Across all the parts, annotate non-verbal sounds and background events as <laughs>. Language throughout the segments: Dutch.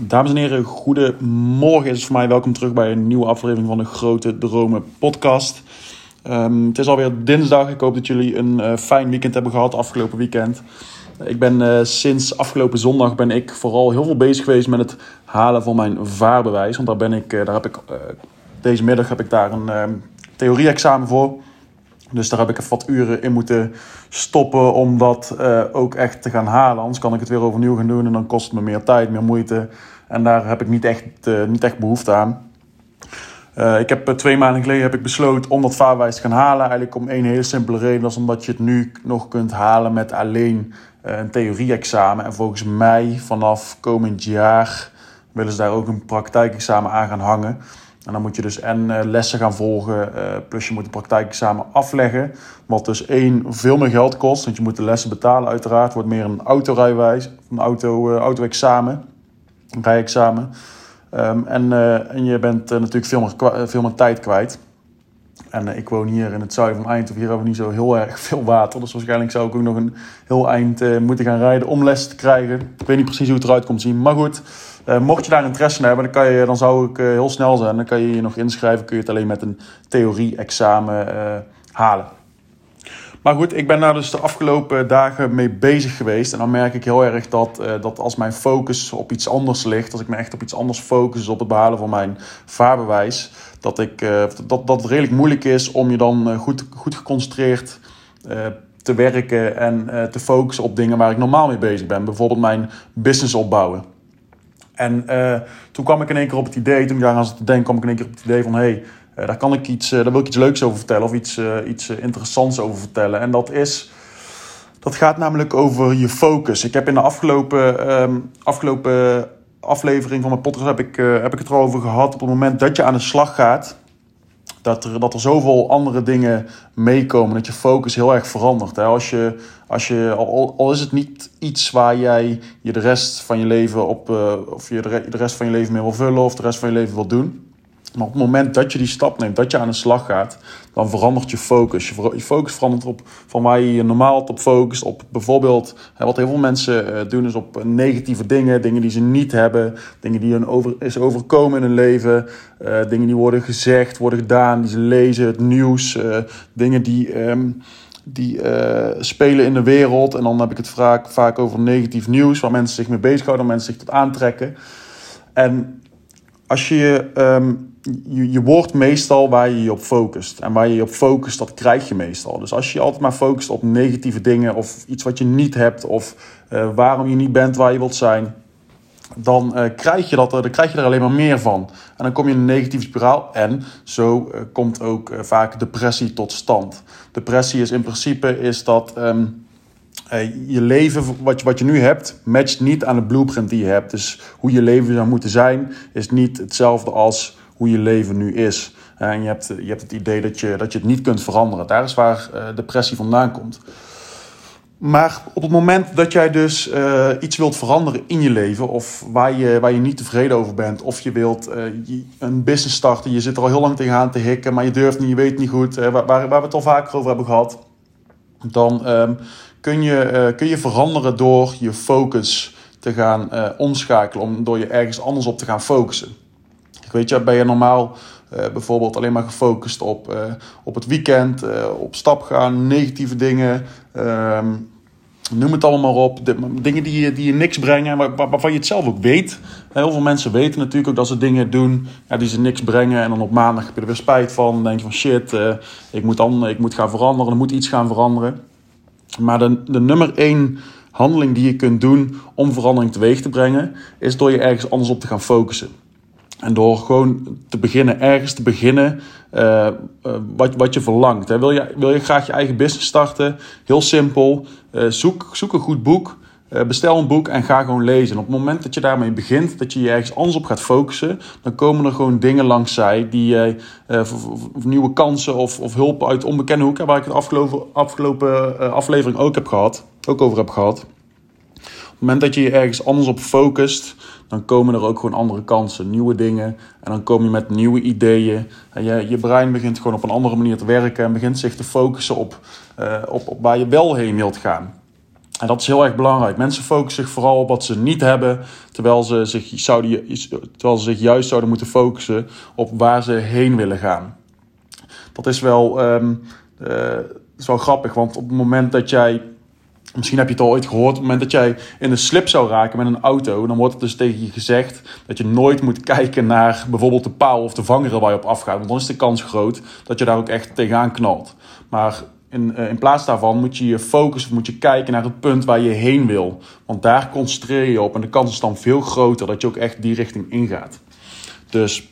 Dames en heren, goedemorgen is het voor mij. Welkom terug bij een nieuwe aflevering van de Grote Dromen podcast. Um, het is alweer dinsdag. Ik hoop dat jullie een uh, fijn weekend hebben gehad afgelopen weekend. Ik ben uh, sinds afgelopen zondag ben ik vooral heel veel bezig geweest met het halen van mijn vaarbewijs. Want daar ben ik, uh, daar heb ik deze middag heb ik daar een theorie-examen voor. Dus daar heb ik even wat uren in moeten stoppen om dat uh, ook echt te gaan halen. Anders kan ik het weer overnieuw gaan doen en dan kost het me meer tijd, meer moeite. En daar heb ik niet echt, uh, niet echt behoefte aan. Uh, ik heb twee maanden geleden heb ik besloten om dat vaarwijs te gaan halen. Eigenlijk om één hele simpele reden. Dat is omdat je het nu nog kunt halen met alleen een theorie-examen. En volgens mij vanaf komend jaar willen ze daar ook een praktijkexamen aan gaan hangen. En dan moet je dus en uh, lessen gaan volgen, uh, plus je moet een praktijkexamen afleggen. Wat dus één, veel meer geld kost, want je moet de lessen betalen uiteraard. wordt meer een autorijwijs, een auto, uh, auto-examen, een rijexamen. Um, en, en je bent natuurlijk veel meer, veel meer tijd kwijt. En ik woon hier in het zuiden van Eindhoven. Hier hebben we niet zo heel erg <laughs> veel water. Dus waarschijnlijk zou ik ook nog een heel eind moeten gaan rijden om les te krijgen. Ik weet niet precies hoe het eruit komt zien. Maar goed, uh, mocht je daar interesse in hebben, dan, kan je, dan zou ik uh, heel snel zijn. Dan kan je je nog inschrijven. Kun je het alleen met een theorie-examen halen. Maar goed, ik ben daar dus de afgelopen dagen mee bezig geweest. En dan merk ik heel erg dat, dat als mijn focus op iets anders ligt, als ik me echt op iets anders focus, op het behalen van mijn vaarbewijs, dat, ik, dat, dat het redelijk moeilijk is om je dan goed, goed geconcentreerd te werken en te focussen op dingen waar ik normaal mee bezig ben. Bijvoorbeeld mijn business opbouwen. En toen kwam ik in één keer op het idee, toen ik daar aan zat te denken, kwam ik in één keer op het idee van hey, uh, daar, kan ik iets, uh, daar wil ik iets leuks over vertellen of iets, iets interessants over vertellen. En dat is, dat gaat namelijk over je focus. Ik heb in de afgelopen, um, afgelopen aflevering van mijn podcast heb ik, heb ik het erover gehad. Op het moment dat je aan de slag gaat, dat er, dat er zoveel andere dingen meekomen, dat je focus heel erg verandert. Hè? Als je, als je, al, is het niet iets waar jij je de rest van je leven op, of je de, de rest van je leven mee wil vullen of de rest van je leven wil doen. Maar op het moment dat je die stap neemt, dat je aan de slag gaat, dan verandert je focus. Je, focus verandert op van waar je je normaal op focust. Op bijvoorbeeld, wat heel veel mensen doen, is op negatieve dingen. Dingen die ze niet hebben. Dingen die hun over, is overkomen in hun leven. Uh, dingen die worden gezegd, worden gedaan, die ze lezen, het nieuws. Dingen die. Um, die spelen in de wereld. En dan heb ik het vaak, vaak over negatief nieuws, waar mensen zich mee bezighouden, waar mensen zich tot aantrekken. En als je um, je, je wordt meestal waar je je op focust. En waar je je op focust, dat krijg je meestal. Dus als je altijd maar focust op negatieve dingen of iets wat je niet hebt of uh, waarom je niet bent waar je wilt zijn, dan uh, krijg je dat, dan krijg je er alleen maar meer van. En dan kom je in een negatieve spiraal en zo uh, komt ook vaak depressie tot stand. Depressie is in principe is dat um, je leven, wat je, wat je nu hebt, matcht niet aan de blueprint die je hebt. Dus hoe je leven zou moeten zijn, is niet hetzelfde als hoe je leven nu is. En je hebt, je hebt het idee dat je, dat je het niet kunt veranderen. Daar is waar uh, depressie vandaan komt. Maar op het moment dat jij dus uh, iets wilt veranderen in je leven, of waar je, waar je niet tevreden over bent, of je wilt uh, een business starten, je zit er al heel lang tegenaan te hikken, maar je durft niet, je weet niet goed, waar, waar, we het al vaker over hebben gehad, dan um, kun, je, kun je veranderen door je focus te gaan omschakelen, om, door je ergens anders op te gaan focussen. Weet je, ben je normaal uh, bijvoorbeeld alleen maar gefocust op, uh, op het weekend, uh, op stap gaan, negatieve dingen. Um, noem het allemaal op. Dingen die je, die je niks brengen, maar waarvan je het zelf ook weet. Heel veel mensen weten natuurlijk ook dat ze dingen doen ja, die ze niks brengen. En dan op maandag heb je er weer spijt van. Dan denk je van shit, ik, moet dan, ik moet gaan veranderen. Er moet iets gaan veranderen. Maar de, de nummer één handeling die je kunt doen om verandering teweeg te brengen, is door je ergens anders op te gaan focussen. En door gewoon te beginnen, ergens te beginnen uh, uh, wat, wat je verlangt. Wil, je, wil je graag je eigen business starten? Heel simpel. Uh, zoek, zoek een goed boek. bestel een boek en ga gewoon lezen. En op het moment dat je daarmee begint, dat je je ergens anders op gaat focussen, dan komen er gewoon dingen langs zij die nieuwe kansen of, of hulp uit onbekende hoeken, waar ik het afgelopen, afgelopen aflevering ook heb gehad, ook over heb gehad. Het moment dat je je ergens anders op focust, dan komen er ook gewoon andere kansen, nieuwe dingen. En dan kom je met nieuwe ideeën. En je, je brein begint gewoon op een andere manier te werken en begint zich te focussen op, uh, op, op waar je wel heen wilt gaan. En dat is heel erg belangrijk. Mensen focussen zich vooral op wat ze niet hebben, terwijl ze zich, zouden, terwijl ze zich juist zouden moeten focussen op waar ze heen willen gaan. Dat is wel, um, uh, is wel grappig, want op het moment dat jij Misschien heb je het al ooit gehoord. Op het moment dat jij in de slip zou raken met een auto, dan wordt het dus tegen je gezegd dat je nooit moet kijken naar bijvoorbeeld de paal of de vangeren waar je op afgaat. Want dan is de kans groot dat je daar ook echt tegenaan knalt. Maar in, uh, in plaats daarvan moet je je focussen, moet je kijken naar het punt waar je heen wil. Want daar concentreer je op en de kans is dan veel groter dat je ook echt die richting ingaat. Dus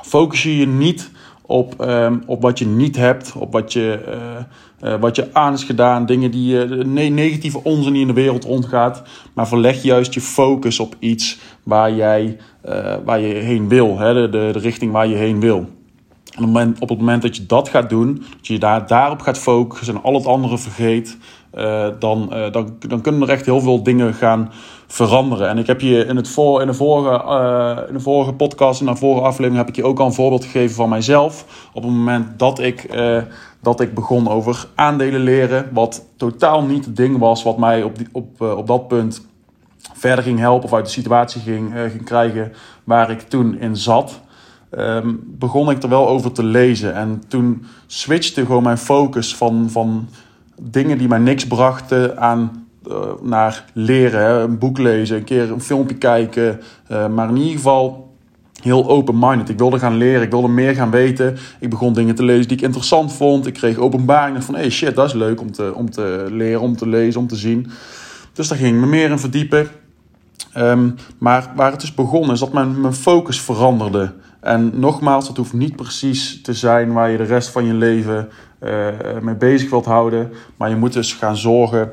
focus je je niet op, um, op wat je niet hebt, op wat je, uh, uh, wat je aan is gedaan, dingen die ne negatieve onzin die in de wereld rondgaat. Maar verleg juist je focus op iets waar, jij, waar je heen wil, hè, de, de, richting waar je heen wil. En op het, moment, op het moment dat je dat gaat doen, dat je daar, daarop gaat focussen en al het andere vergeet, dan, dan, dan kunnen er echt heel veel dingen gaan veranderen. En ik heb je in, het voor, in, de, vorige, uh, in de vorige podcast, in de vorige aflevering, heb ik je ook al een voorbeeld gegeven van mijzelf. Op het moment dat ik, dat ik begon over aandelen leren, wat totaal niet het ding was wat mij op, die, op, op dat punt verder ging helpen of uit de situatie ging, ging krijgen waar ik toen in zat. Um, begon ik er wel over te lezen. En toen switchte gewoon mijn focus van, van dingen die mij niks brachten aan naar leren. Een boek lezen, een keer een filmpje kijken. Uh, maar in ieder geval heel open-minded. Ik wilde gaan leren, ik wilde meer gaan weten. Ik begon dingen te lezen die ik interessant vond. Ik kreeg openbaringen van, hey shit, dat is leuk om te, om te leren, om te lezen, om te zien. Dus daar ging ik me meer in verdiepen. Um, maar waar het dus begon is dat mijn, mijn focus veranderde. En nogmaals, dat hoeft niet precies te zijn waar je de rest van je leven uh, mee bezig wilt houden. Maar je moet dus gaan zorgen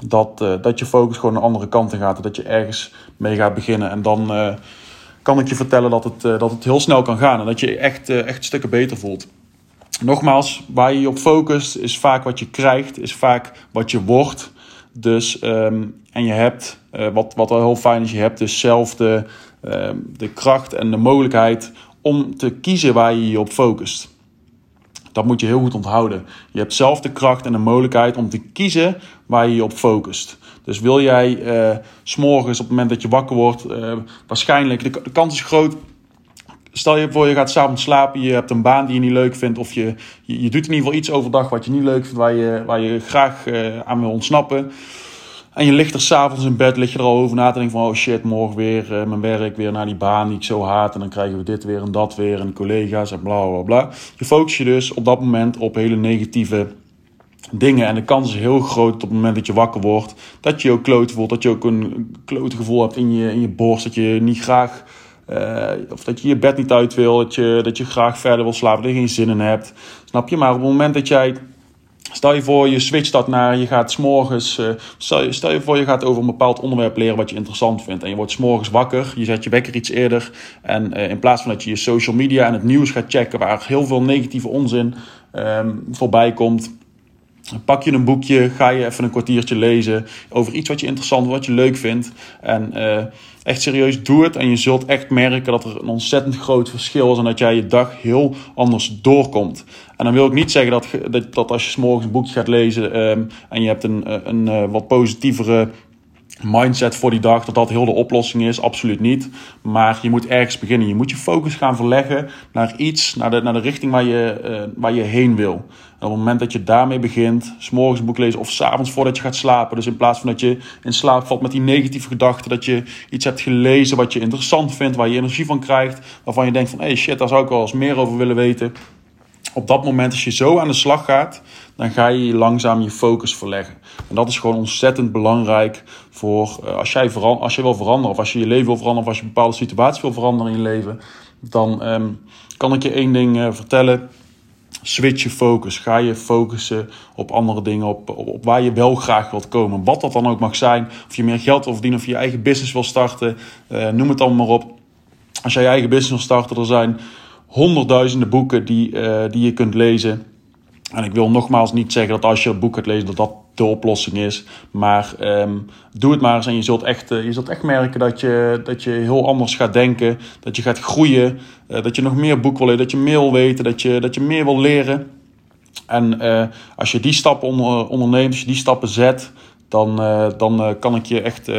dat, uh, dat je focus gewoon een andere kant in gaat. Dat je ergens mee gaat beginnen. En dan uh, kan ik je vertellen dat het, dat het heel snel kan gaan. En dat je je echt, echt stukken beter voelt. Nogmaals, waar je je op focust is vaak wat je krijgt, is vaak wat je wordt. Dus, um, en je hebt, wat, wat wel heel fijn is, je hebt dus zelf de, Ehm, de kracht en de mogelijkheid om te kiezen waar je je op focust. Dat moet je heel goed onthouden. Je hebt zelf de kracht en de mogelijkheid om te kiezen waar je je op focust. Dus wil jij uh, s'morgens op het moment dat je wakker wordt, uh, waarschijnlijk, de, kans is groot. Stel je voor, je gaat s'avonds slapen, je hebt een baan die je niet leuk vindt, of je, je, doet in ieder geval iets overdag wat je niet leuk vindt, waar je, waar je graag uh, aan wil ontsnappen. En je ligt er s'avonds in bed, lig je er al over na te denken van... oh shit, morgen weer uh, mijn werk, weer naar die baan die ik zo haat... en dan krijgen we dit weer en dat weer en collega's en bla bla bla. Je focus je dus op dat moment op hele negatieve dingen. En de kans is heel groot op het moment dat je wakker wordt... dat je ook kloot voelt, dat je ook een klote gevoel hebt in je, in je borst... dat je niet graag... Uh, of dat je je bed niet uit wil, dat je, dat je graag verder wil slapen, dat je geen zin in hebt. Snap je? Maar op het moment dat jij Stel je voor, je switcht dat naar, je gaat s'morgens, uh, stel, stel je voor je gaat over een bepaald onderwerp leren wat je interessant vindt. En je wordt s'morgens wakker, je zet je wekker iets eerder. En uh, in plaats van dat je je social media en het nieuws gaat checken waar heel veel negatieve onzin um, voorbij komt. Pak je een boekje, ga je even een kwartiertje lezen over iets wat je interessant, wat je leuk vindt. En uh, echt serieus, doe het. En je zult echt merken dat er een ontzettend groot verschil is. En dat jij je dag heel anders doorkomt. En dan wil ik niet zeggen dat, dat, als je s'morgens een boekje gaat lezen. Um, en je hebt een, een, een uh, wat positievere mindset voor die dag, dat dat heel de oplossing is. Absoluut niet. Maar je moet ergens beginnen. Je moet je focus gaan verleggen naar iets, naar de, naar de richting waar je, uh, waar je heen wil. En op het moment dat je daarmee begint, s'morgens een boek lezen of s'avonds voordat je gaat slapen. Dus in plaats van dat je in slaap valt met die negatieve gedachten, dat je iets hebt gelezen wat je interessant vindt, waar je energie van krijgt, waarvan je denkt van, hey shit, daar zou ik wel eens meer over willen weten op dat moment, als je zo aan de slag gaat, dan ga je langzaam je focus verleggen. En dat is gewoon ontzettend belangrijk voor uh, als, jij veran als je wil veranderen, of als je je leven wil veranderen, of als je een bepaalde situatie wil veranderen in je leven, dan um, kan ik je één ding uh, vertellen. Switch je focus. Ga je focussen op andere dingen, op, op, waar je wel graag wilt komen. Wat dat dan ook mag zijn. Of je meer geld wil verdienen, of je, je eigen business wil starten. Uh, noem het dan maar op. Als jij je eigen business wil starten, er zijn honderdduizenden boeken die, uh, die je kunt lezen. En ik wil nogmaals niet zeggen dat als je een boek gaat lezen, dat dat de oplossing is. Maar um, doe het maar eens en je zult echt, uh, je zult echt merken dat je, dat je heel anders gaat denken. Dat je gaat groeien. Uh, dat je nog meer boek wil lezen. Dat je meer wil weten. Dat je, dat je meer wil leren. En als je die stappen onder, onderneemt, als je die stappen zet, dan, dan kan ik je echt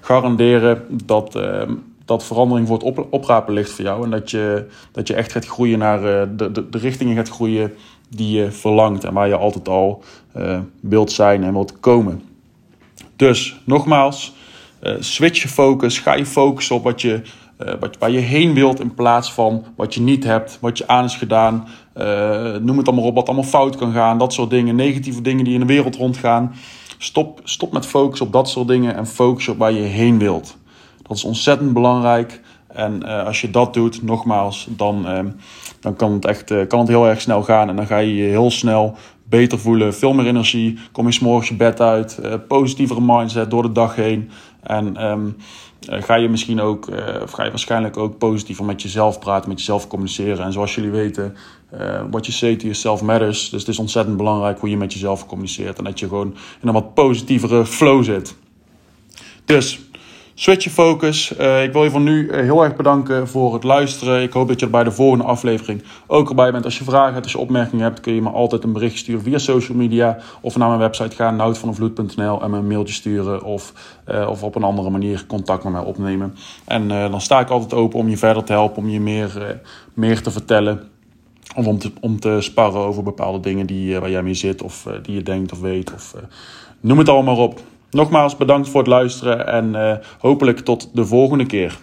garanderen dat ehm, dat verandering voor het oprapen ligt voor jou. En dat je, dat je echt gaat groeien naar de, de, de richtingen gaat groeien die je verlangt en waar je altijd al wilt zijn en wilt komen. Dus nogmaals, switch je focus. Ga je focussen op wat je, wat, waar je heen wilt in plaats van wat je niet hebt, wat je aan is gedaan. noem het allemaal op, wat allemaal fout kan gaan. Dat soort dingen, negatieve dingen die in de wereld rondgaan. Stop, stop met focus op dat soort dingen en focus op waar je heen wilt. Dat is ontzettend belangrijk. En uh, als je dat doet, nogmaals, dan, uh, dan kan, het echt, uh, kan het heel erg snel gaan. En dan ga je je heel snel beter voelen, veel meer energie. Kom je s'morgens je bed uit, positievere mindset door de dag heen. En um, ga je misschien ook, of ga je waarschijnlijk ook positiever met jezelf praten, met jezelf communiceren. En zoals jullie weten, what you say to yourself matters. Dus het is ontzettend belangrijk hoe je met jezelf communiceert. En dat je gewoon in een wat positievere flow zit. Dus Switch je focus. Uh, ik wil je van nu eh, heel erg bedanken voor het luisteren. Ik hoop dat je er bij de volgende aflevering ook erbij bent. Als je vragen hebt, als je opmerkingen hebt, kun je me altijd een bericht sturen via social media. Of naar mijn website gaan, noutvanvloed.nl en me een mailtje sturen. Of, uh, of op een andere manier contact met mij opnemen. En dan sta ik altijd open om je verder te helpen, om je meer, meer te vertellen. Of om te, om te sparren over bepaalde dingen die, waar jij mee zit, of die je denkt of weet. Of, noem het allemaal op. Nogmaals bedankt voor het luisteren en uh, hopelijk tot de volgende keer.